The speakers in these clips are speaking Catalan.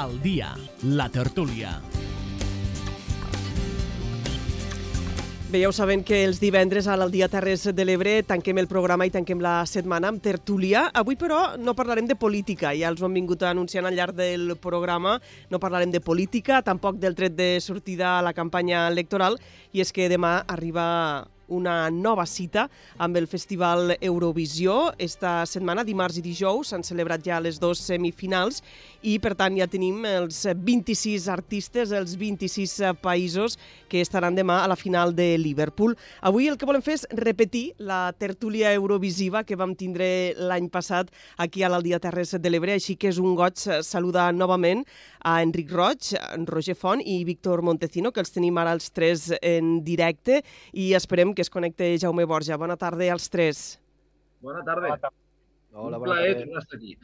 Al dia, la tertúlia. Bé, ja ho saben que els divendres a l'Aldia Terres de l'Ebre tanquem el programa i tanquem la setmana amb tertúlia. Avui, però, no parlarem de política. Ja els ho hem vingut anunciant al llarg del programa. No parlarem de política, tampoc del tret de sortida a la campanya electoral. I és que demà arriba una nova cita amb el Festival Eurovisió. Esta setmana, dimarts i dijous, s'han celebrat ja les dues semifinals i, per tant, ja tenim els 26 artistes, els 26 països que estaran demà a la final de Liverpool. Avui el que volem fer és repetir la tertúlia eurovisiva que vam tindre l'any passat aquí a l'Aldia Terres de l'Ebre, així que és un goig saludar novament a Enric Roig, Roger Font i Víctor Montecino, que els tenim ara els tres en directe i esperem que es connecte Jaume Borja. Bona tarda als tres. Bona tarda. Hola, Un bona plaer tarda. tornar a estar aquí.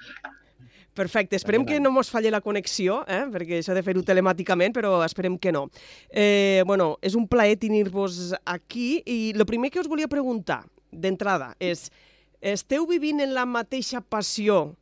Perfecte, esperem que no mos falli la connexió, eh? perquè això de fer-ho telemàticament, però esperem que no. Eh, bueno, és un plaer tenir-vos aquí i el primer que us volia preguntar d'entrada és esteu vivint en la mateixa passió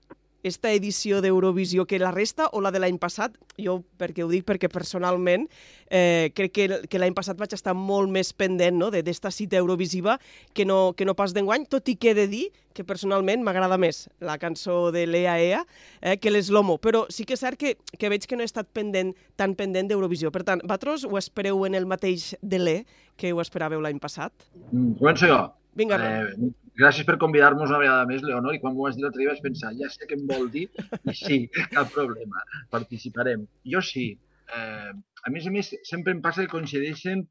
esta edició d'Eurovisió que la resta o la de l'any passat? Jo, perquè ho dic perquè personalment eh, crec que, que l'any passat vaig estar molt més pendent no? de- d'esta cita eurovisiva que no, que no pas d'enguany, tot i que he de dir que personalment m'agrada més la cançó de l'Ea Ea eh, que l'Eslomo, però sí que és cert que, que veig que no he estat pendent, tan pendent d'Eurovisió. Per tant, vosaltres ho espereu en el mateix delé que ho esperàveu l'any passat? Mm, Començo jo. Vinga, eh... Gràcies per convidar-nos una vegada més, Leonor, i quan m'ho vas dir l'altre dia vaig pensar, ja sé què em vol dir, i sí, cap problema, participarem. Jo sí. Eh, a més a més, sempre em passa que coincideixen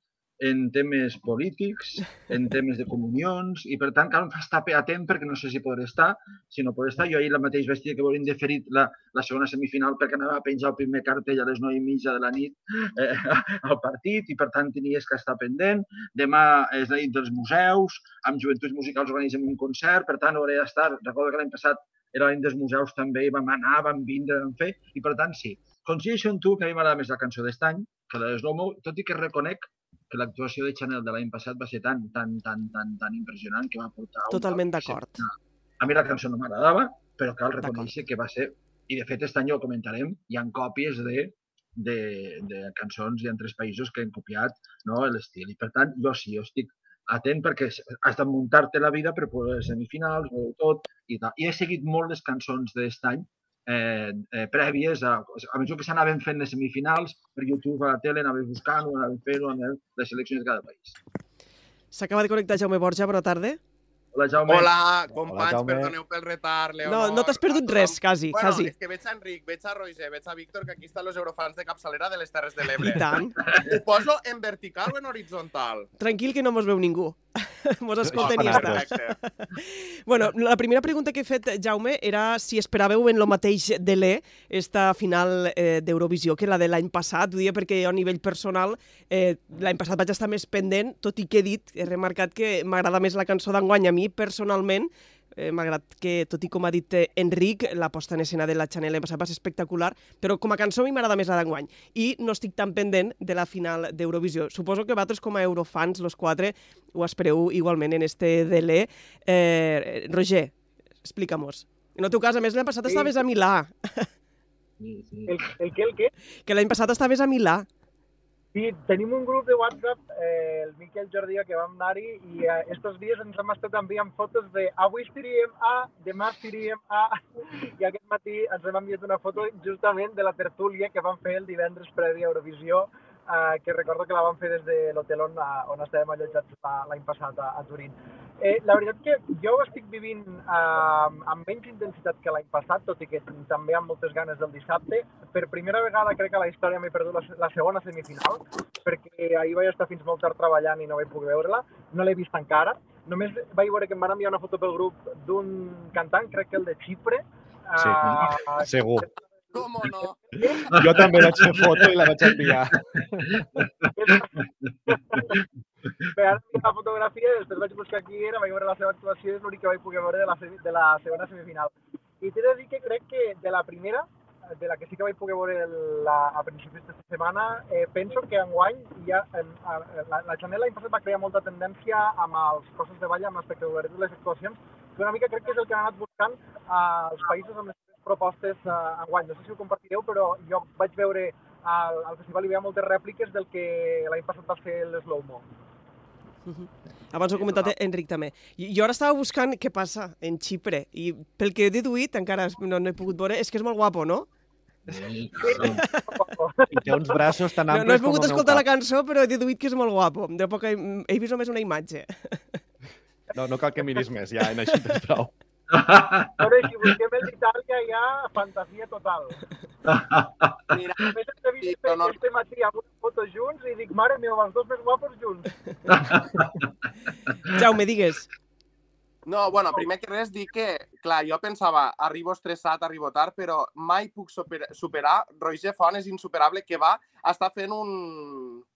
en temes polítics, en temes de comunions, i per tant cal estar atent perquè no sé si podré estar, si no podré estar. Jo ahir la mateix vestia que volien deferit la, la segona semifinal perquè anava a penjar el primer cartell a les 9 i mitja de la nit eh, al partit i per tant tenies que estar pendent. Demà és la nit dels museus, amb Joventuts Musicals organitzem un concert, per tant hauré d'estar. Recordo que l'any passat era la nit dels museus també, i vam anar, vam vindre, vam fer, i per tant sí. Coincideixo amb tu que a mi m'agrada més la cançó d'estany que la de Slomo, tot i que reconec que l'actuació de Chanel de l'any passat va ser tan, tan, tan, tan, tan impressionant que va portar... Totalment d'acord. A mi la cançó no m'agradava, però cal reconèixer que va ser... I de fet, aquest any ho comentarem, hi ha còpies de, de, de cançons d'altres països que han copiat no, l'estil. I per tant, jo sí, jo estic atent perquè has de muntar-te la vida per poder semifinals, veure tot i tal. I he seguit molt les cançons d'aquest any eh, eh, prèvies, a, a mesura que s'anaven fent les semifinals, per YouTube, a la tele, anaves buscant-ho, anaven fent-ho, anaven les seleccions de cada país. S'acaba de connectar Jaume Borja, bona tarda. Hola, Jaume. Hola, companys, Jaume. perdoneu pel retard, No, Leonor. no t'has perdut res, quasi, bueno, quasi. és que veig a Enric, veig a Roger, veig a Víctor, que aquí estan els eurofans de capçalera de les Terres de I l'Ebre. tant. Ho poso en vertical o en horitzontal? Tranquil, que no mos veu ningú. Mos escolten i està. Bueno, la primera pregunta que he fet, Jaume, era si esperàveu en lo mateix de l'E esta final eh, d'Eurovisió que la de l'any passat. Ho dia perquè a nivell personal eh, l'any passat vaig estar més pendent, tot i que he dit, he remarcat que m'agrada més la cançó d'enguany. A mi, personalment, eh, malgrat que, tot i com ha dit eh, Enric, la posta en escena de la Chanel l'any passat va ser espectacular, però com a cançó a mi m'agrada més la d'enguany. I no estic tan pendent de la final d'Eurovisió. Suposo que vosaltres, com a eurofans, los quatre, ho espereu igualment en este DLE. Eh, Roger, explica-mos. En el teu cas, a més, l'any passat Sí. estaves a Milà, Sí, sí. El, el què, el què? que l'any passat estaves a Milà. Sí, tenim un grup de WhatsApp, eh, el Miquel Jordià, que vam anar-hi i eh, estos dies ens hem estat enviant fotos de avui estiríem a, demà estiríem a, i aquest matí ens hem enviat una foto justament de la tertúlia que vam fer el divendres previ a Eurovisió, eh, que recordo que la vam fer des de l'hotel on, eh, on estàvem allotjats la- l'any passat a, a Turín. Eh, la veritat que jo ho estic vivint eh, amb menys intensitat que l'any passat, tot i que també amb moltes ganes del dissabte. Per primera vegada crec que a la història m'he perdut la, la segona semifinal, perquè ahir vaig estar fins molt tard treballant i no vaig poder veure-la. No l'he vist encara. Només vaig veure que em van enviar una foto pel grup d'un cantant, crec que el de Xipre. Sí. Eh, Segur. Com no? Jo també vaig fer foto i la vaig enviar. Bé, ara tinc la fotografia, després vaig buscar qui era, vaig veure la seva actuació, és l'únic que vaig poder veure de la, de la segona semifinal. I t'he de dir que crec que de la primera, de la que sí que vaig poder veure la, a principis de setmana, eh, penso que enguany ja, en, a, la, la Chanel l'any passat va crear molta tendència amb els cossos de balla, amb l'espectacularitat de les actuacions, que una mica crec que és el que han anat buscant als països amb les propostes uh, enguany. No sé si ho compartireu, però jo vaig veure al, al festival hi havia moltes rèpliques del que l'any passat va ser l'Slow-Mo. Abans ho ha comentat Enric també. I jo ara estava buscant què passa en Xipre i pel que he deduït, encara no, no he pogut veure, és que és molt guapo, no? Sí, I té uns braços tan No, amplis no he pogut escoltar la cançó, però he deduït que és molt guapo. De poc he, he vist només una imatge. No, no cal que miris més, ja, en això tens prou. Però si busquem el d'Itàlia hi ha fantasia total. Mira, A més, hem Sí, no- este matí amb una foto junts i dic, mare meva, els dos més guapos junts. Jaume, digues. No, bueno, primer que res dir que, clar, jo pensava, arribo estressat, arribo tard, però mai puc super, superar. Roger Font és insuperable que va estar fent un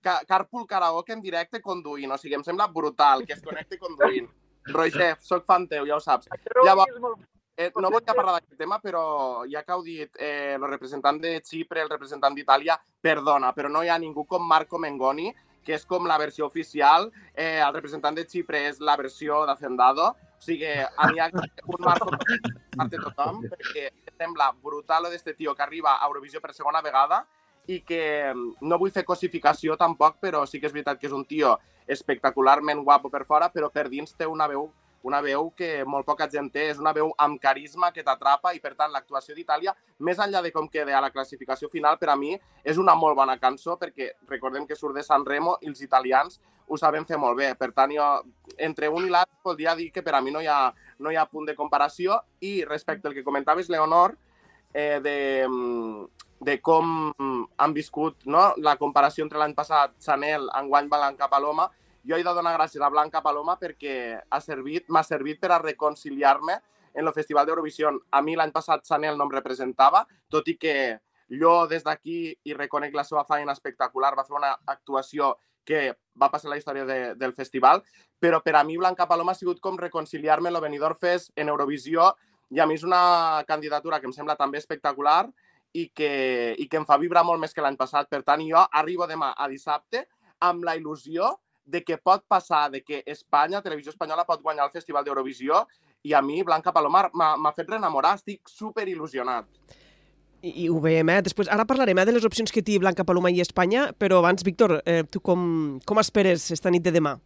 ca carpool karaoke en directe conduint. O sigui, em sembla brutal que es connecti conduint. Roger, sóc fan teu, ja ho saps. Llavors-. Eh, no a parlar d'aquest tema, però ja que heu dit eh, el representant de Xipre, el representant d'Itàlia, perdona, però no hi ha ningú com Marco Mengoni, que és com la versió oficial. Eh, el representant de Xipre és la versió d'Hacendado. O sigui, n'hi ha un Marco de tothom, perquè em sembla brutal d'este tio que arriba a Eurovisió per segona vegada i que mm, no vull fer cosificació tampoc, però sí que és veritat que és un tio espectacularment guapo per fora, però per dins té una veu una veu que molt poca gent té, és una veu amb carisma que t'atrapa i, per tant, l'actuació d'Itàlia, més enllà de com queda a la classificació final, per a mi és una molt bona cançó perquè recordem que surt de San Remo i els italians ho saben fer molt bé. Per tant, jo, entre un i l'altre, podria dir que per a mi no hi ha, no hi ha punt de comparació i respecte al que comentaves, Leonor, eh, de, de com han viscut no? la comparació entre l'any passat Chanel, enguany Blanca Paloma, jo he de donar gràcies a Blanca Paloma perquè ha servit, m'ha servit per a reconciliar-me en el Festival d'Eurovisió. A mi l'any passat Chanel no em representava, tot i que jo des d'aquí i reconec la seva feina espectacular, va fer una actuació que va passar la història de, del festival, però per a mi Blanca Paloma ha sigut com reconciliar-me en el Benidorm Fest en Eurovisió i a mi és una candidatura que em sembla també espectacular i que, i que em fa vibrar molt més que l'any passat. Per tant, jo arribo demà a dissabte amb la il·lusió de que pot passar, de que Espanya, Televisió Espanyola, pot guanyar el Festival d'Eurovisió i a mi Blanca Palomar m'ha fet reenamorar, estic super il·lusionat. I, I ho veiem, eh? Després, ara parlarem eh, de les opcions que té Blanca Paloma i Espanya, però abans, Víctor, eh, tu com, com esperes esta nit de demà?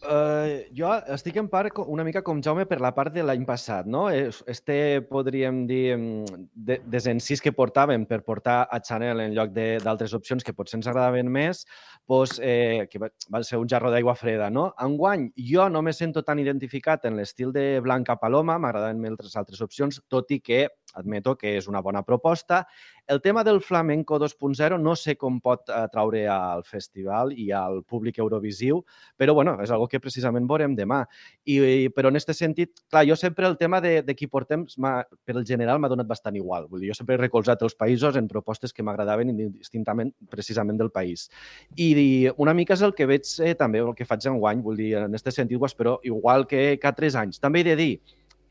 Uh, jo estic en part una mica com Jaume per la part de l'any passat, no? Es- Este, podríem dir, mm, de, desencís que portàvem per portar a Chanel en lloc d'altres opcions que potser ens agradaven més, pues, eh, que va, va ser un jarro d'aigua freda, no? Enguany, jo no me sento tan identificat en l'estil de Blanca Paloma, m'agraden més altres altres opcions, tot i que admeto que és una bona proposta. El tema del flamenco 2.0 no sé com pot atraure al festival i al públic eurovisiu, però bueno, és algo que precisament veurem demà. I, i, però en aquest sentit, clar, jo sempre el tema de, de qui portem, per el general, m'ha donat bastant igual. Vull dir, jo sempre he recolzat els països en propostes que m'agradaven indistintament precisament del país. I, i una mica és el que veig eh, també, el que faig enguany, vull dir, en aquest sentit ho espero igual que cada tres anys. També he de dir,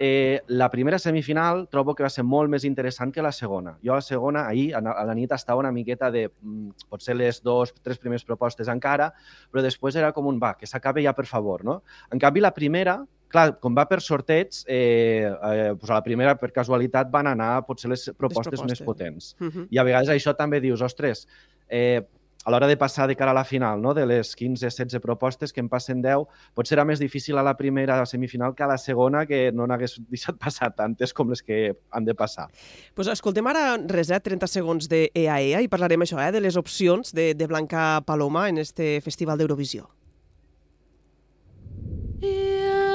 eh, la primera semifinal trobo que va ser molt més interessant que la segona. Jo a la segona, ahir, a la- nit, estava una miqueta de, mm, potser les dos, tres primeres propostes encara, però després era com un, va, que s'acabi ja, per favor, no? En canvi, la primera, clar, com va per sorteig, eh, eh, doncs a la primera, per casualitat, van anar potser les propostes, propostes. més potents. Uh -huh. I a vegades això també dius, ostres, eh, a l'hora de passar de cara a la final, no? de les 15-16 propostes que en passen 10, potser era més difícil a la primera semifinal que a la segona, que no n'hagués deixat passar tantes com les que han de passar. Pues escoltem ara res, eh, 30 segons de EAEA i parlarem això, eh, de les opcions de, de Blanca Paloma en este Festival d'Eurovisió. Ahí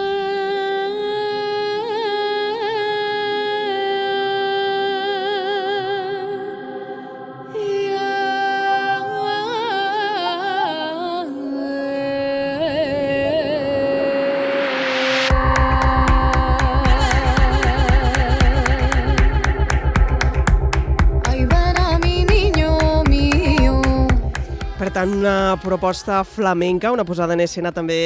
tant, una proposta flamenca, una posada en escena també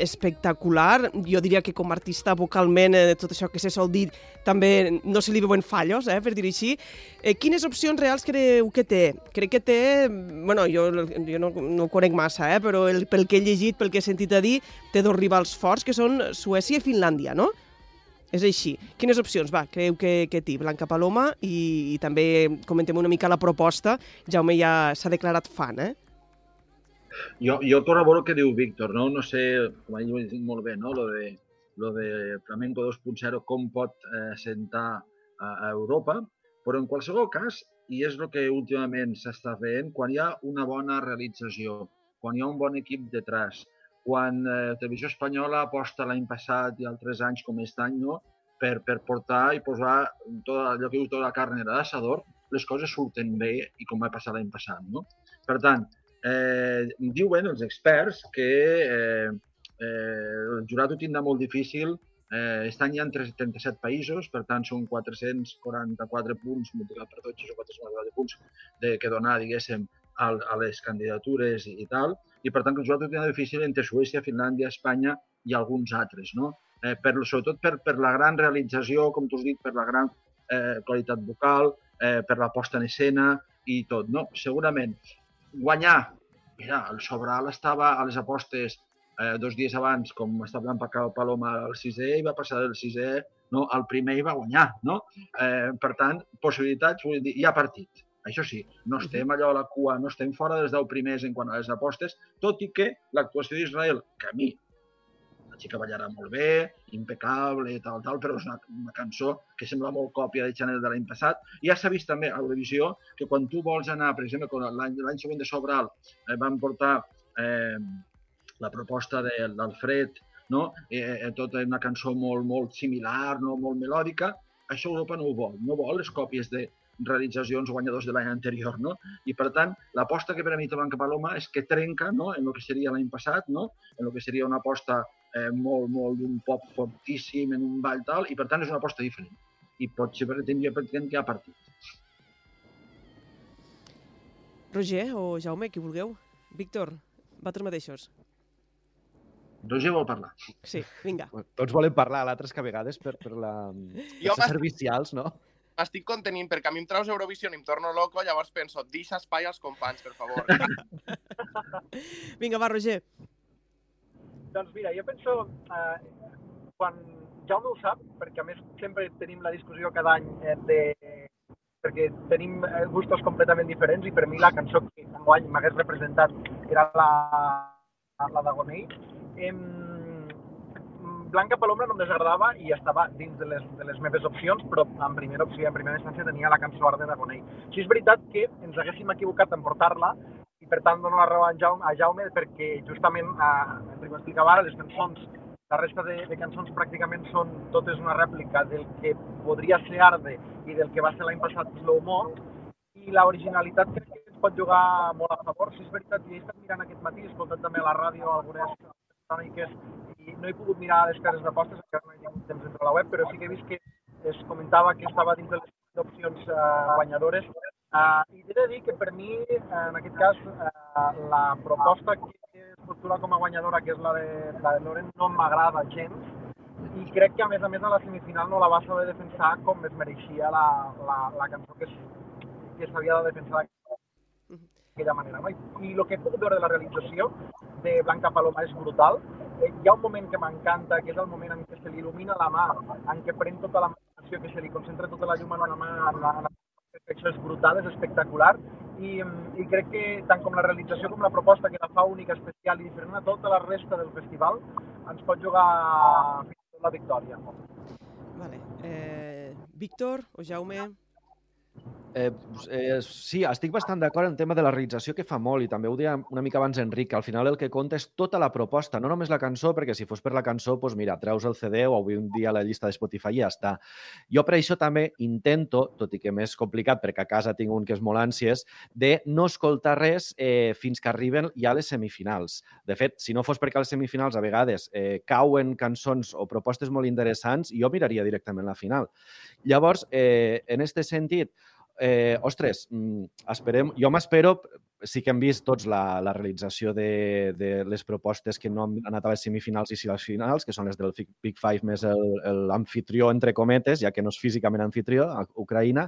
espectacular. Jo diria que com a artista vocalment, eh, tot això que se sol dir, també no se li veuen fallos, eh, per dir així. Eh, quines opcions reals creu que té? Crec que té, bueno, jo, jo no, no ho conec massa, eh, però el, pel que he llegit, pel que he sentit a dir, té dos rivals forts, que són Suècia i Finlàndia, no? És així. Quines opcions, va, creu que, que té Blanca Paloma i, i també comentem una mica la proposta. Jaume ja s'ha declarat fan, eh? Jo, jo corroboro que diu Víctor, no? No sé, com ell ho dit molt bé, no? Lo de, lo de Flamenco 2.0, com pot eh, sentar a, a Europa, però en qualsevol cas, i és el que últimament s'està fent, quan hi ha una bona realització, quan hi ha un bon equip detrás, quan eh, Televisió Espanyola aposta l'any passat i altres anys com aquest any, no? per, per portar i posar tot allò que diu tota la carn a l'assador, les coses surten bé i com va passar l'any passat. No? Per tant, eh, diuen els experts que eh, eh, el jurat ho tindrà molt difícil. Eh, any hi ha 37 països, per tant són 444 punts multiplicat per 12 o 444 punts de, que donar, diguéssim, a, a les candidatures i, i tal, i per tant que el jurat ho tindrà difícil entre Suècia, Finlàndia, Espanya i alguns altres, no? Eh, per, sobretot per, per la gran realització, com tu has dit, per la gran eh, qualitat vocal, eh, per la posta en escena i tot, no? Segurament guanyar, mira, el Sobral estava a les apostes eh, dos dies abans, com està Blanca Paloma al sisè, i va passar del sisè no, al primer i va guanyar, no? Eh, per tant, possibilitats, vull dir, hi ha partit. Això sí, no estem allò a la cua, no estem fora dels 10 primers en quant a les apostes, tot i que l'actuació d'Israel, que a mi xica ballarà molt bé, impecable, tal, tal, però és una, una cançó que sembla molt còpia de Chanel de l'any passat. Ja s'ha vist també a televisió que quan tu vols anar, per exemple, l'any següent de Sobral eh, van portar eh, la proposta d'Alfred, no? eh, eh, tota una cançó molt, molt similar, no? molt melòdica, això Europa no ho vol. No vol les còpies de realitzacions guanyadors de l'any anterior, no? I per tant, l'aposta que per a mi té Blanca Paloma és que trenca no? en el que seria l'any passat, no? en el que seria una aposta eh, molt, molt d'un pop fortíssim, en un ball tal, i per tant és una aposta diferent. I potser pretendria pretendre que ha partit. Roger o Jaume, qui vulgueu. Víctor, vosaltres mateixos. Roger vol parlar. Sí, vinga. Tots volen parlar, l'altre que a vegades per, per la... Jo per ser servicials, no? M'estic contenint perquè a mi em treus Eurovisió i em torno loco, llavors penso, deixa espai als companys, per favor. Vinga, va, Roger. Doncs mira, jo penso, eh, quan Jaume ho sap, perquè a més sempre tenim la discussió cada any eh, de perquè tenim eh, gustos completament diferents i per mi la cançó que enguany m'hagués representat era la, la d'Agonei. Em, Blanca Paloma no em desagradava i estava dins de les, de les meves opcions, però en primera opció, en primera instància tenia la cançó Arde d'Agonei. Sí, és veritat que ens haguéssim equivocat en portar-la i per tant dono la raó a Jaume, a Jaume perquè justament, eh, Ho explicava ara, les cançons, la resta de, de cançons pràcticament són totes una rèplica del que podria ser Arde i del que va ser l'any passat Slow Mo, i l'originalitat crec que ens pot jugar molt a favor. Si és veritat, jo he estat mirant aquest matí, he escoltat també a la ràdio algunes cròniques i no he pogut mirar les cases d'apostes, encara no he tingut temps d'entrar a la web, però sí que he vist que es comentava que estava dins de les opcions eh, guanyadores. Uh, I he de dir que per mi, en aquest cas, uh, la proposta que es postula com a guanyadora, que és la de, la de Loren, no m'agrada gens i crec que a més a més a la semifinal no la va saber defensar com es mereixia la, la, la cançó que, que s'havia de defensar d'aquella manera. No? I, I el que he pogut veure de la realització de Blanca Paloma és brutal. Eh, hi ha un moment que m'encanta, que és el moment en què se li il·lumina la mà, en què pren tota la imaginació, que se li concentra tota la llum en una mà, en la, en la perfecció és brutal, és espectacular i, i crec que tant com la realització com la proposta que la fa única, especial i diferent a tota la resta del festival ens pot jugar la victòria. Vale. Eh, Víctor o Jaume? Eh, eh, sí, estic bastant d'acord en tema de la realització que fa molt i també ho deia una mica abans Enric, que al final el que compta és tota la proposta, no només la cançó, perquè si fos per la cançó, doncs mira, treus el CD o avui un dia a la llista de Spotify i ja està. Jo per això també intento, tot i que m'és complicat perquè a casa tinc un que és molt ànsies, de no escoltar res eh, fins que arriben ja les semifinals. De fet, si no fos perquè les semifinals a vegades eh, cauen cançons o propostes molt interessants, jo miraria directament la final. Llavors, eh, en este sentit, eh, ostres, mm, esperem, jo m'espero sí que hem vist tots la, la realització de, de les propostes que no han anat a les semifinals i a les finals, que són les del Big Five més l'anfitrió, entre cometes, ja que no és físicament anfitrió, a Ucraïna.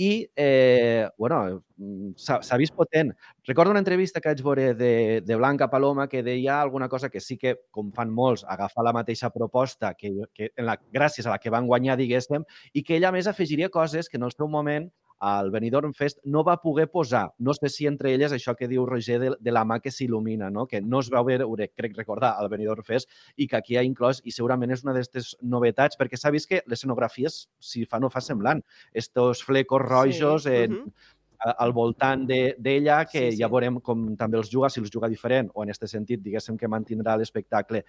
I, eh, bueno, mm, s'ha vist potent. Recordo una entrevista que vaig veure de, de Blanca Paloma que deia alguna cosa que sí que, com fan molts, agafar la mateixa proposta que, que en la, gràcies a la que van guanyar, diguéssim, i que ella, a més, afegiria coses que en el seu moment al Benidorm Fest no va poder posar. No sé si entre elles això que diu Roger de, de la mà que s'il·lumina, no? que no es va veure, crec recordar, al Benidorm Fest i que aquí ha inclòs, i segurament és una d'aquestes novetats, perquè s'ha vist que l'escenografia, és, si fa no fa semblant, estos flecos rojos Sí, eh, mhm. a- al voltant de- d'ella, que Sí, sí. ja veurem com també els juga, si els juga diferent, o en aquest sentit, diguéssim, que mantindrà l'espectacle.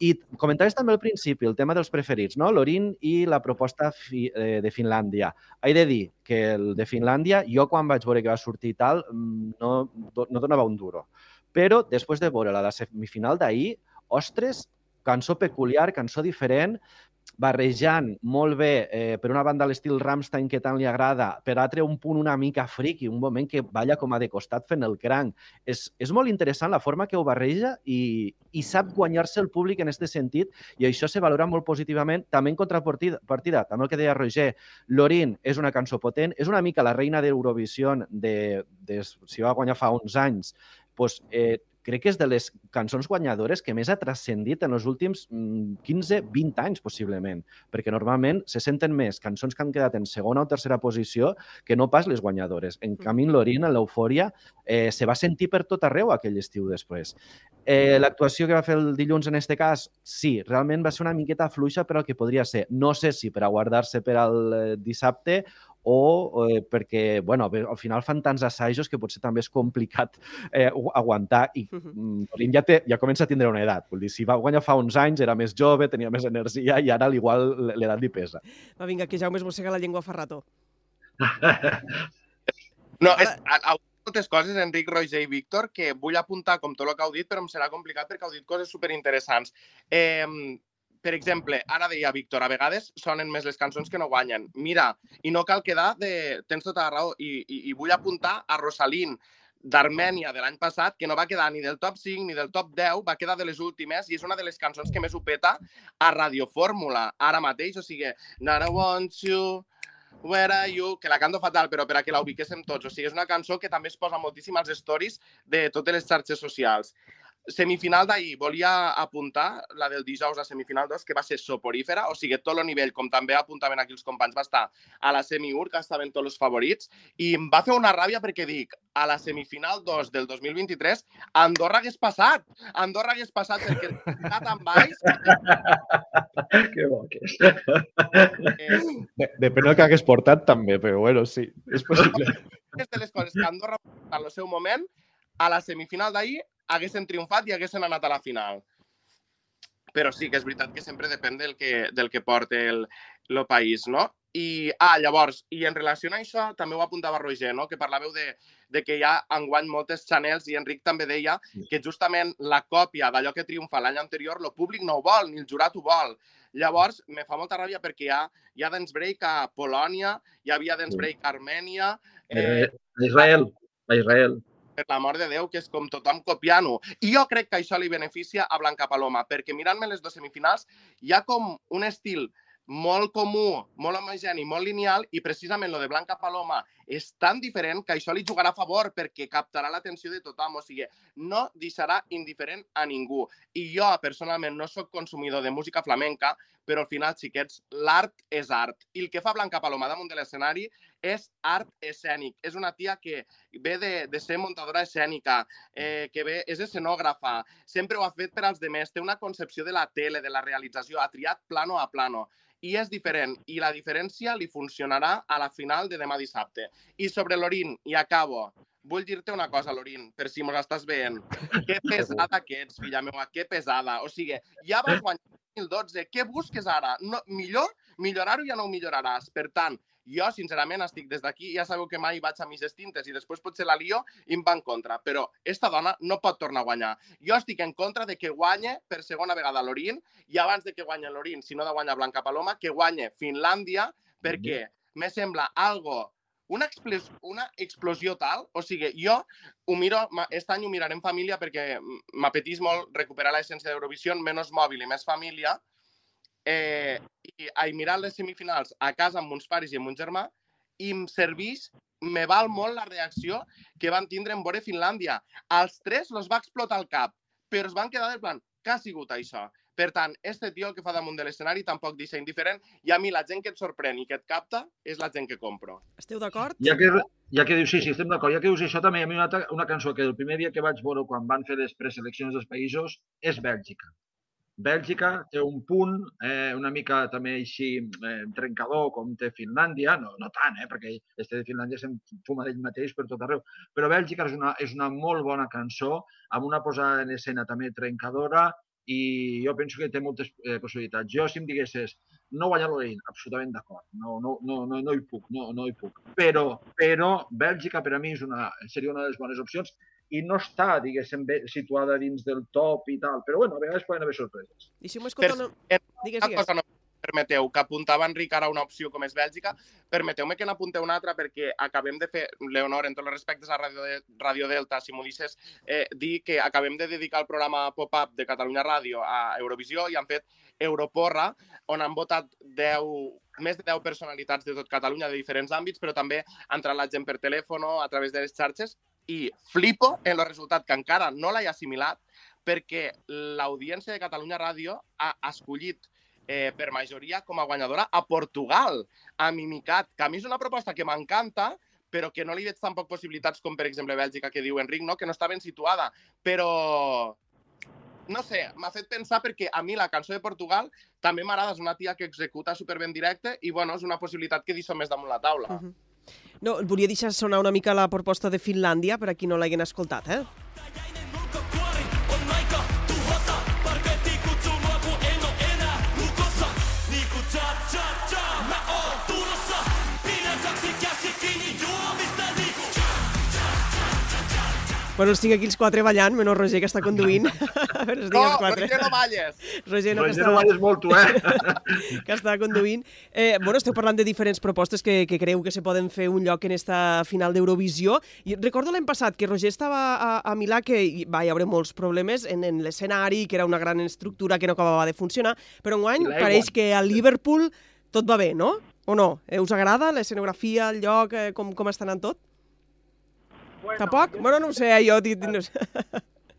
I comentaves també al principi el tema dels preferits, no? l'Orin i la proposta fi, eh, de Finlàndia. He de dir que el de Finlàndia, jo quan vaig veure que va sortir tal, mm, no, no donava un duro. Però després de veure la de semifinal d'ahir, ostres, cançó peculiar, cançó diferent, barrejant molt bé, eh, per una banda l'estil Rammstein que tant li agrada, per altre un punt una mica friki, un moment que balla com a de costat fent el cranc. És, és molt interessant la forma que ho barreja i, i sap guanyar-se el públic en aquest sentit i això se valora molt positivament, també en contrapartida, partida, també el que deia Roger, Lorin és una cançó potent, és una mica la reina d'Eurovisió de, de, si va guanyar fa uns anys, pues, eh, crec que és de les cançons guanyadores que més ha transcendit en els últims mm, 15-20 anys, possiblement, perquè normalment se senten més cançons que han quedat en segona o tercera posició que no pas les guanyadores. En canvi, en Lorin, en l'eufòria, eh, se va sentir per tot arreu aquell estiu després. Eh, L'actuació que va fer el dilluns en este cas, sí, realment va ser una miqueta fluixa per al que podria ser. No sé si per a guardar-se per al eh, dissabte o eh, perquè, bueno, bé, al final fan tants assajos que potser també és complicat eh, agu- aguantar i mm, Lorin ja, té, ja comença a tindre una edat. Vull dir, si va guanyar fa uns anys, era més jove, tenia més energia i ara igual l'edat li pesa. Va, vinga, que Jaume es mossega la llengua fa rato. No, és, a, a, moltes coses, Enric, Roger i Víctor, que vull apuntar com tot el que heu dit, però em serà complicat perquè heu dit coses superinteressants. Eh, per exemple, ara deia Víctor, a vegades sonen més les cançons que no guanyen. Mira, i no cal quedar de... Tens tota la raó. I, i, i vull apuntar a Rosalín, d'Armènia de l'any passat, que no va quedar ni del top 5 ni del top 10, va quedar de les últimes i és una de les cançons que més ho peta a Radio Fórmula, ara mateix. O sigui, Not I want you, Where are you? Que la canto fatal, però per a que la ubiquéssim tots. O sigui, és una cançó que també es posa moltíssim als stories de totes les xarxes socials. Semifinal d'ahir, volia apuntar la del dijous a semifinal 2, que va ser soporífera, o sigui, tot el nivell, com també apuntaven aquí els companys, va estar a la semi-ur, que estaven tots els favorits, i em va fer una ràbia perquè dic, a la semifinal 2 del 2023, Andorra hagués passat, Andorra hagués passat perquè el Prat en baix, que bo que és. eh, De, depèn del que hagués portat també, però bueno, sí, és possible. és de les coses que Andorra en el seu moment, a la semifinal d'ahir, haguessin triomfat i haguessin anat a la final. Però sí que és veritat que sempre depèn del que, del que porta el, el país, no? I, ah, llavors, i en relació a això, també ho apuntava Roger, no? que parlàveu de, de que hi ha enguany moltes channels i Enric també deia que justament la còpia d'allò que triomfa l'any anterior, el públic no ho vol, ni el jurat ho vol. Llavors, me fa molta ràbia perquè hi ha, hi ha dance break a Polònia, hi havia dance break a Armènia, eh, A Israel, a Israel. Per l'amor de Déu, que és com tothom copiant-ho. I jo crec que això li beneficia a Blanca Paloma, perquè mirant-me les dues semifinals hi ha com un estil molt comú, molt homogeni, molt lineal, i precisament lo de Blanca Paloma és tan diferent que això li jugarà a favor perquè captarà l'atenció de tothom, o sigui, no deixarà indiferent a ningú. I jo, personalment, no sóc consumidor de música flamenca, però al final, xiquets, l'art és art. I el que fa Blanca Paloma damunt de l'escenari és art escènic. És una tia que ve de, de ser muntadora escènica, eh, que ve, és escenògrafa, sempre ho ha fet per als demés, té una concepció de la tele, de la realització, ha triat plano a plano i és diferent, i la diferència li funcionarà a la final de demà dissabte. I sobre l'Orin, i acabo, vull dir-te una cosa, Lorin, per si mos estàs veient. Que pesada que ets, filla meva, que pesada. O sigui, ja vas guanyar el 2012, què busques ara? No, millor, millorar-ho ja no ho milloraràs. Per tant, jo, sincerament, estic des d'aquí, ja sabeu que mai vaig a mis estintes i després potser la lio i em va en contra, però esta dona no pot tornar a guanyar. Jo estic en contra de que guanye per segona vegada l'Orin i abans de que guanye l'Orin, si no de guanyar Blanca Paloma, que guanye Finlàndia, perquè me sembla algo una, una explosió tal, o sigui, jo ho miro, aquest any ho miraré en família perquè m'apetís molt recuperar l'essència d'Eurovisió, menys mòbil i més família, eh, i a mirar les semifinals a casa amb uns pares i amb un germà, i em serveix, me val molt la reacció que van tindre en veure Finlàndia. Als tres los va explotar el cap, però es van quedar del plan, què ha sigut això? Per tant, este tio el que fa damunt de l'escenari tampoc deixa indiferent i a mi la gent que et sorprèn i que et capta és la gent que compro. Esteu d'acord? Ja que, ja que dius, sí, sí, estem d'acord. Ja que dius això, també hi ha una, altra- una cançó que el primer dia que vaig veure quan van fer les preseleccions dels països és Bèlgica. Bèlgica té un punt eh, una mica també així eh, trencador com té Finlàndia, no, no tant, eh, perquè este de Finlàndia se'n fuma d'ell mateix per tot arreu, però Bèlgica és una, és una molt bona cançó, amb una posada en escena també trencadora i jo penso que té moltes eh, possibilitats. Jo, si em diguessis, no guanyar l'Orein, absolutament d'acord, no, no, no, no, no hi puc, no, no hi puc. Però, però Bèlgica per a mi és una, seria una de les bones opcions i no està, diguéssim, bé situada dins del top i tal, però bueno, a vegades poden haver sorpreses. Deixeu-me escoltar Per- una... Digues, digues. Permeteu, que apuntava Enric ara una opció com és Bèlgica, permeteu-me que n'apunteu una altra perquè acabem de fer, Leonor, en tots els respectes a Radio, de, Radio Delta, si m'ho deixes, eh, dir que acabem de dedicar el programa Pop-Up de Catalunya Ràdio a Eurovisió i han fet Europorra, on han votat 10, més de 10 personalitats de tot Catalunya de diferents àmbits, però també ha entrat la gent per telèfon, a través de les xarxes, i flipo en el resultat, que encara no l'he assimilat, perquè l'audiència de Catalunya Ràdio ha escollit eh, per majoria com a guanyadora a Portugal, a Mimicat, que a mi és una proposta que m'encanta, però que no li veig tampoc possibilitats com, per exemple, Bèlgica, que diu Enric, no? que no està ben situada. Però, no sé, m'ha fet pensar perquè a mi la cançó de Portugal també m'agrada, és una tia que executa superben directe i, bueno, és una possibilitat que deixo més damunt la taula. Mhm. No, volia deixar sonar una mica la proposta de Finlàndia per a qui no l'hagin escoltat, eh? Bueno, els tinc aquí els quatre ballant, menys Roger, que està conduint. a veure, els tinc No, els quatre. Roger, no balles! Roger, no, que Roger, està... no balles molt, tu, eh? que està conduint. Eh, bueno, esteu parlant de diferents propostes que, que creu que se poden fer un lloc en esta final d'Eurovisió. I recordo l'any passat que Roger estava a, a Milà que hi va haver molts problemes en, en l'escenari, que era una gran estructura que no acabava de funcionar, però enguany pareix que a Liverpool tot va bé, no? O no? Eh, us agrada l'escenografia, el lloc, eh, com, com està anant tot? Bueno, Tampoc? jo- Bueno, no ho sé, jo... Dit, no sé.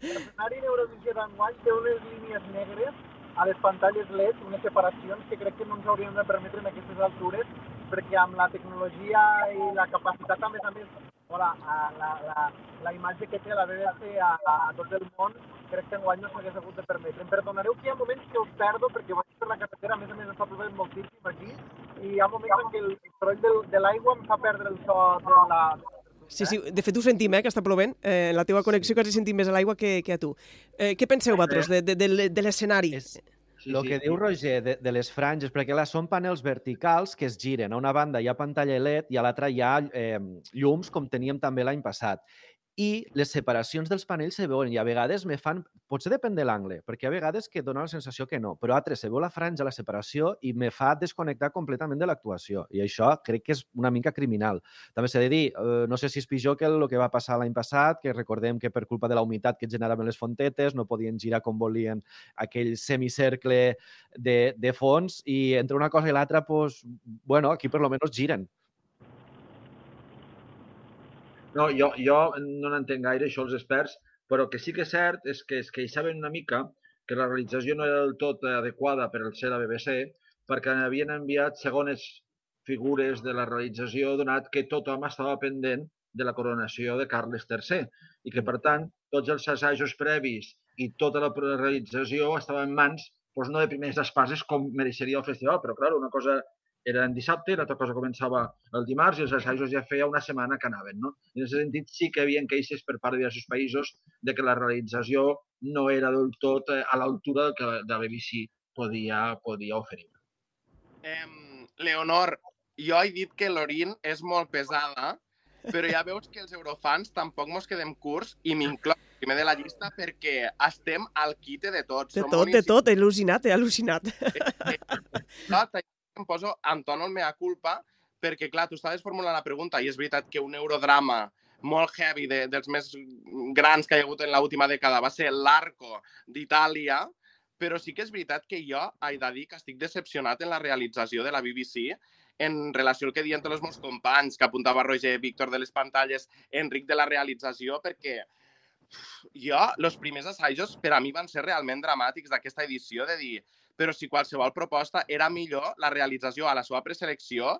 L'escenari d'Eurovisió d'enguany té unes línies negres a les pantalles LED, unes separacions que crec que no ens haurien de permetre en aquestes altures, perquè amb la tecnologia i la capacitat, a més a més, o la, a- la, la, la imatge que té la BBC a, a, a tot el món, crec que enguany no s'hagués hagut de permetre. Em perdonareu que hi ha moments que us perdo perquè vaig per la carretera, a més a més està plovent moltíssim aquí, i hi ha moments en què el soroll del, de l'aigua em fa perdre el so de la, Sí, sí, de fet ho sentim, eh, que està plovent. Eh, en la teva connexió quasi sentim més a l'aigua que, que a tu. Eh, què penseu, vosaltres, de, de, de, de l'escenari? És, Sí, el sí, que sí. diu Roger de, de les franges, perquè là són panels verticals que es giren. A una banda hi ha pantalla LED i a l'altra hi ha eh, llums, com teníem també l'any passat. I les separacions dels panells se veuen i a vegades me fan... Potser depèn de l'angle, perquè ha vegades que dona la sensació que no, però altres se veu la franja, la separació, i me fa desconnectar completament de l'actuació. I això crec que és una mica criminal. També s'ha de dir, eh, no sé si és pitjor que el que va passar l'any passat, que recordem que per culpa de la humitat que generaven les fontetes no podien girar com volien aquell semicercle de, de fons i entre una cosa i l'altra, pues, bueno, aquí per lo menos giren. No, jo, jo no n'entenc gaire, això, els experts, però que sí que és cert és que es queixaven una mica que la realització no era del tot adequada per al ser la BBC, perquè havien enviat segones figures de la realització, donat que tothom estava pendent de la coronació de Carles III i que, per tant, tots els assajos previs i tota la realització estava en mans doncs, no de primers espases com mereixeria el festival, però, clar, una cosa era en dissabte, l'altra cosa començava el dimarts i els assajos ja feia una setmana que anaven. No? I en aquest sentit sí que hi havia queixes per part de diversos països de que la realització no era del tot eh, a l'altura del que la BBC podia, podia oferir. Em, Leonor, jo he dit que l'Orin és molt pesada, però ja veus que els eurofans tampoc mos quedem curts i m'incloc primer de la llista perquè estem al quite de tots. De Som tot, de tot, he al·lucinat, he al·lucinat. Tot, em poso el mea culpa perquè, clar, tu estaves formulant la pregunta i és veritat que un eurodrama molt heavy, de, dels més grans que hi ha hagut en l'última dècada, va ser l'Arco d'Itàlia, però sí que és veritat que jo he de dir que estic decepcionat en la realització de la BBC en relació al que diuen tots els meus companys, que apuntava Roger, Víctor de les pantalles, Enric de la realització, perquè jo, els primers assajos per a mi van ser realment dramàtics d'aquesta edició, de dir, però si qualsevol proposta era millor la realització a la seva preselecció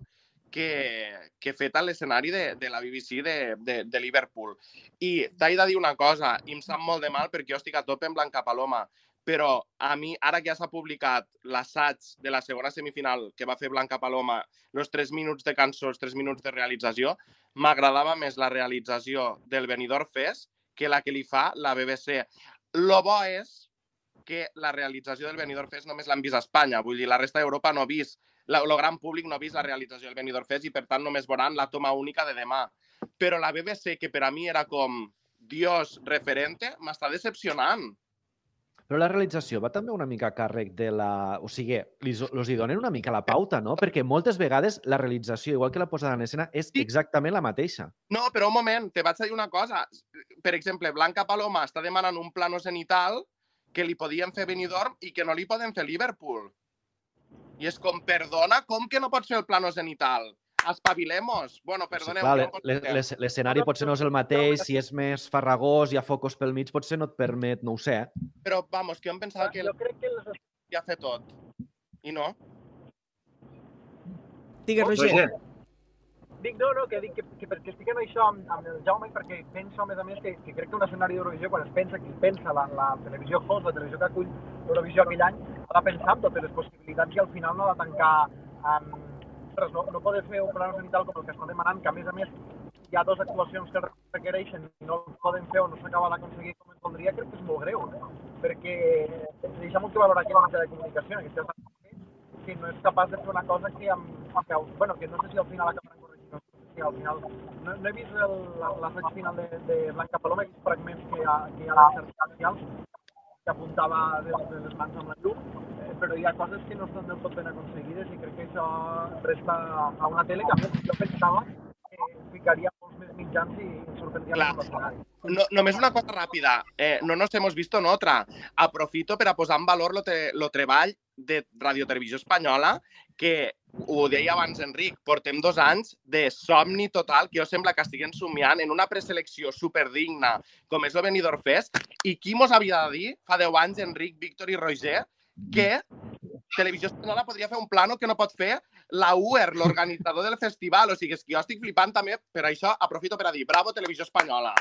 que, que feta a l'escenari de, de la BBC de, de, de Liverpool. I t'he de dir una cosa, i em sap molt de mal perquè jo estic a tope en Blanca Paloma, però a mi, ara que ja s'ha publicat l'assaig de la segona semifinal que va fer Blanca Paloma, els 3 minuts de cançó, els 3 minuts de realització, m'agradava més la realització del Benidorm Fest que la que li fa la BBC. Lo bo és que la realització del Benidorm Fest només l'han vist a Espanya, vull dir, la resta d'Europa no ha vist, el gran públic no ha vist la realització del Benidorm Fest i, per tant, només veuran la toma única de demà. Però la BBC, que per a mi era com Dios referente, m'està decepcionant. Però la realització va també una mica a càrrec de la... O sigui, els, els hi donen una mica la pauta, no? Perquè moltes vegades la realització, igual que la posada en escena, és exactament la mateixa. No, però un moment, te vaig a dir una cosa. Per exemple, Blanca Paloma està demanant un plano cenital que li podien fer Benidorm i que no li poden fer Liverpool. I és com, perdona, com que no pots fer el plano cenital? Espavilemos. Bueno, Sí, perdoneu. clar, jo le- no L'escenari potser no és el mateix, si és més farragós, hi ha focus pel mig, potser no et permet, no ho sé. eh? Però, vamos, que jo em pensava que Jo crec que les ja fer tot. I no. Digues, Roger. Roger, Dic, no, no, que dic que, que perquè estic en això amb, amb el Jaume perquè penso, a més a més, que, que crec que un escenari d'Eurovisió, quan es pensa, qui pensa la, la televisió host, la televisió que acull l'Eurovisió aquell any, ha de pensar en totes les possibilitats i al final no ha de tancar amb... Ostres, no, no poder fer un plano cenital com el que està demanant, que a més a més hi ha dues actuacions que requereixen i no poden fer o no s'acaba d'aconseguir com es voldria, crec que és molt greu, no? perquè deixa molt que valorar la mitjà de comunicació, en aquest que no és capaç de fer una cosa que, amb, que bueno, que no sé si al final acabarà si al final, no, no he vist el- la- l'assaig final de, de Blanca Paloma, vist fragments que hi ha, que hi ha a les xarxes socials, que apuntava de, de les mans amb la llum, eh, però hi ha coses que no estan del tot ben aconseguides i crec que això resta a una tele que a més jo pensava que ficaria molts més mitjans i sorprendria Clar. més l'escenari. no, només una cosa ràpida. Eh, no nos hemos visto en otra. Aprofito per a posar en valor lo, te, lo treball de Radio Televisió Espanyola, que ho deia abans Enric, portem dos anys de somni total, que jo sembla que estiguem somiant en una preselecció superdigna com és el Benidorm Fest, i qui mos havia de dir, fa 10 anys, Enric, Víctor i Roger, que Televisió Espanyola podria fer un plano que no pot fer la UER, l'organitzador del festival. O sigui, és que jo estic flipant també, per això aprofito per a dir bravo Televisió Espanyola.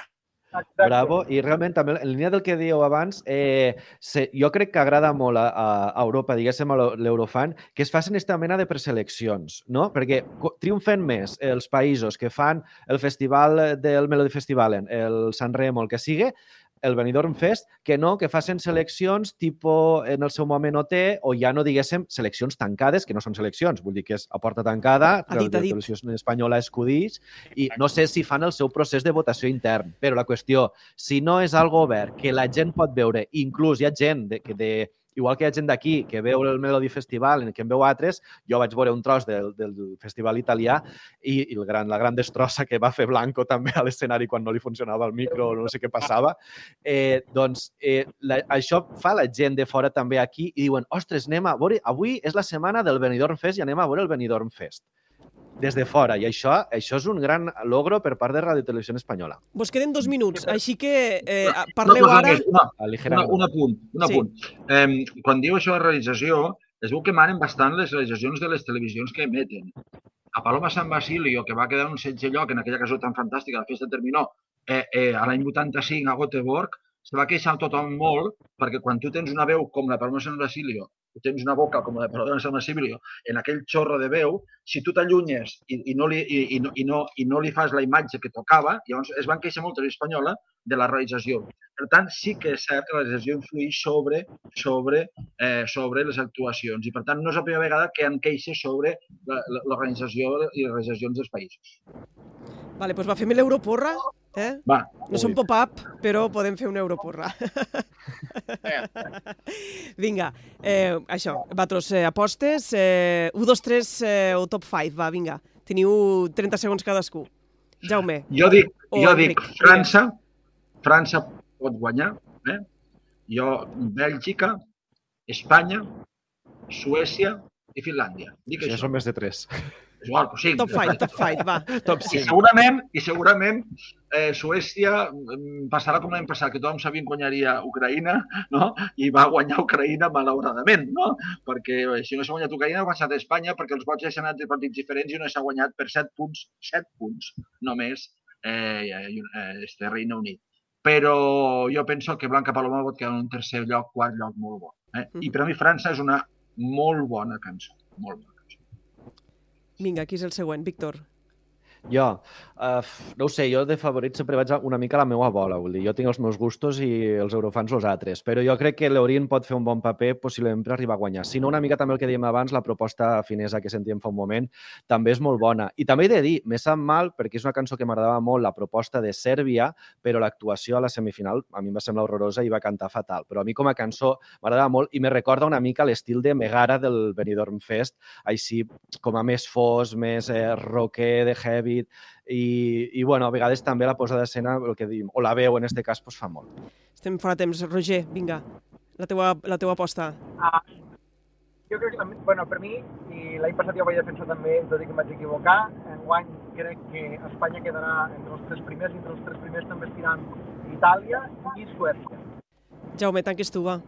Exacte. Bravo. I realment, també, en línia del que dieu abans, eh, se, jo crec que agrada molt a, a Europa, diguéssim, a l'E- l'Eurofan, que es facin aquesta mena de preseleccions, no? Perquè triomfen més els països que fan el festival del Melody Festivalen, el San Remo, el que sigui, el Benidorm Fest, que no, que facin seleccions tipus en el seu moment OT o ja no diguéssim seleccions tancades, que no són seleccions, vull dir que és a porta tancada, Ha dit, ha dit. televisió espanyola escudix, i no sé si fan el seu procés de votació intern, però la qüestió, si no és algo obert, que la gent pot veure, inclús hi ha gent de, de igual que hi ha gent d'aquí que veu el Melody Festival, en que en veu altres, jo vaig veure un tros del, del festival italià i, i el gran, la gran destrossa que va fer Blanco també a l'escenari quan no li funcionava el micro o no sé què passava, eh, doncs eh, la, això fa la gent de fora també aquí i diuen, ostres, anem a veure, avui és la setmana del Benidorm Fest i anem a veure el Benidorm Fest des de fora. I això, això és un gran logro per part de Radio Televisió Espanyola. Vos queden dos minuts, així que eh, una parleu ara... una, una, Aligerant. un apunt. Un Sí. apunt. Eh, quan diu això de realització, es veu que manen bastant les realitzacions de les televisions que emeten. A Paloma San Basilio, que va quedar un setge lloc en aquella cançó tan fantàstica, la festa terminó, eh, eh, a l'any 85 a Göteborg, se va queixar tothom molt perquè quan tu tens una veu com la Paloma San Basilio, tens una boca com la de Paloma San Basilio, en aquell xorro de veu, si tu t'allunyes i, i, no li, i, i, no, i, no, i no li fas la imatge que tocava, llavors es van queixar molt a l'espanyola de la realització. Per tant, sí que és cert que la realització influeix sobre, sobre, eh, sobre les actuacions i, per tant, no és la primera vegada que han queixes sobre l'organització i les realitzacions dels països. Vale, doncs va, fem l'Europorra, eh? Va, No som pop-up, però podem fer una Europorra. Vinga, eh, això, vosaltres eh, apostes, eh, 1, 2, 3 eh, o top 5, va, vinga. Teniu 30 segons cadascú. Jaume. Jo dic, jo dic França, França pot guanyar, eh? jo Bèlgica, Espanya, Suècia i Finlàndia. Dic Ja això. són més de tres. És igual, però sí. Top fight, top fight, va. Top I 5. segurament, i segurament eh, Suècia mm, passarà com l'any passat, que tothom sabia que guanyaria Ucraïna, no? i va guanyar Ucraïna malauradament, no? perquè eh, si no s'ha guanyat Ucraïna ha passat Espanya perquè els vots ja s'han anat de partits diferents i no s'ha guanyat per 7 punts, 7 punts només eh, eh, este Regne Unit. Però jo penso que Blanca Paloma pot quedar en un tercer lloc, quart lloc molt bo. Eh? I per a mi França és una molt bona cançó, molt bona. Vinga, qui és el següent? Víctor. Jo, uh, no ho sé, jo de favorit sempre vaig una mica a la meva bola, vull dir, jo tinc els meus gustos i els eurofans els altres, però jo crec que l'Orient pot fer un bon paper possiblement per arribar a guanyar. Si no, una mica també el que dèiem abans, la proposta finesa que sentíem fa un moment, també és molt bona. I també he de dir, me sap mal, perquè és una cançó que m'agradava molt, la proposta de Sèrbia, però l'actuació a la semifinal a mi em va semblar horrorosa i va cantar fatal. Però a mi com a cançó m'agradava molt i me recorda una mica l'estil de Megara del Benidorm Fest, així com a més fos, més eh, rocker, de heavy, i, i bueno, a vegades també la posa d'escena, el que diem, o la veu en este cas, pues, fa molt. Estem fora de temps. Roger, vinga. La teua, la teua aposta. Ah, jo crec que, bueno, per mi, i l'any passat jo vaig defensar també, tot i que em vaig equivocar, enguany crec que Espanya quedarà entre els tres primers, i entre els tres primers també estiran Itàlia i Suècia. Jaume, tanques tu, va.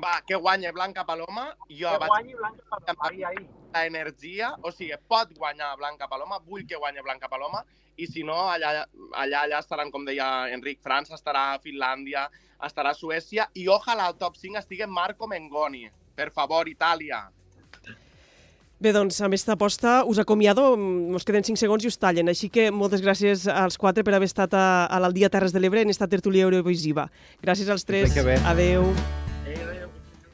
Va, que guanya Blanca Paloma. Jo Que vaig guanyi Blanca Paloma, ahir, ahir. La energia, o sigui, pot guanyar Blanca Paloma, vull que guanyi Blanca Paloma, i si no, allà, allà, allà estaran, com deia Enric, França, estarà Finlàndia, estarà Suècia, i ojalà al top 5 estigui Marco Mengoni. Per favor, Itàlia. Bé, doncs, amb aquesta aposta us acomiado, ens queden 5 segons i us tallen, així que moltes gràcies als quatre per haver estat a, a l'Aldia Terres de l'Ebre en esta tertúlia eurovisiva. Gràcies als tres. Adeu.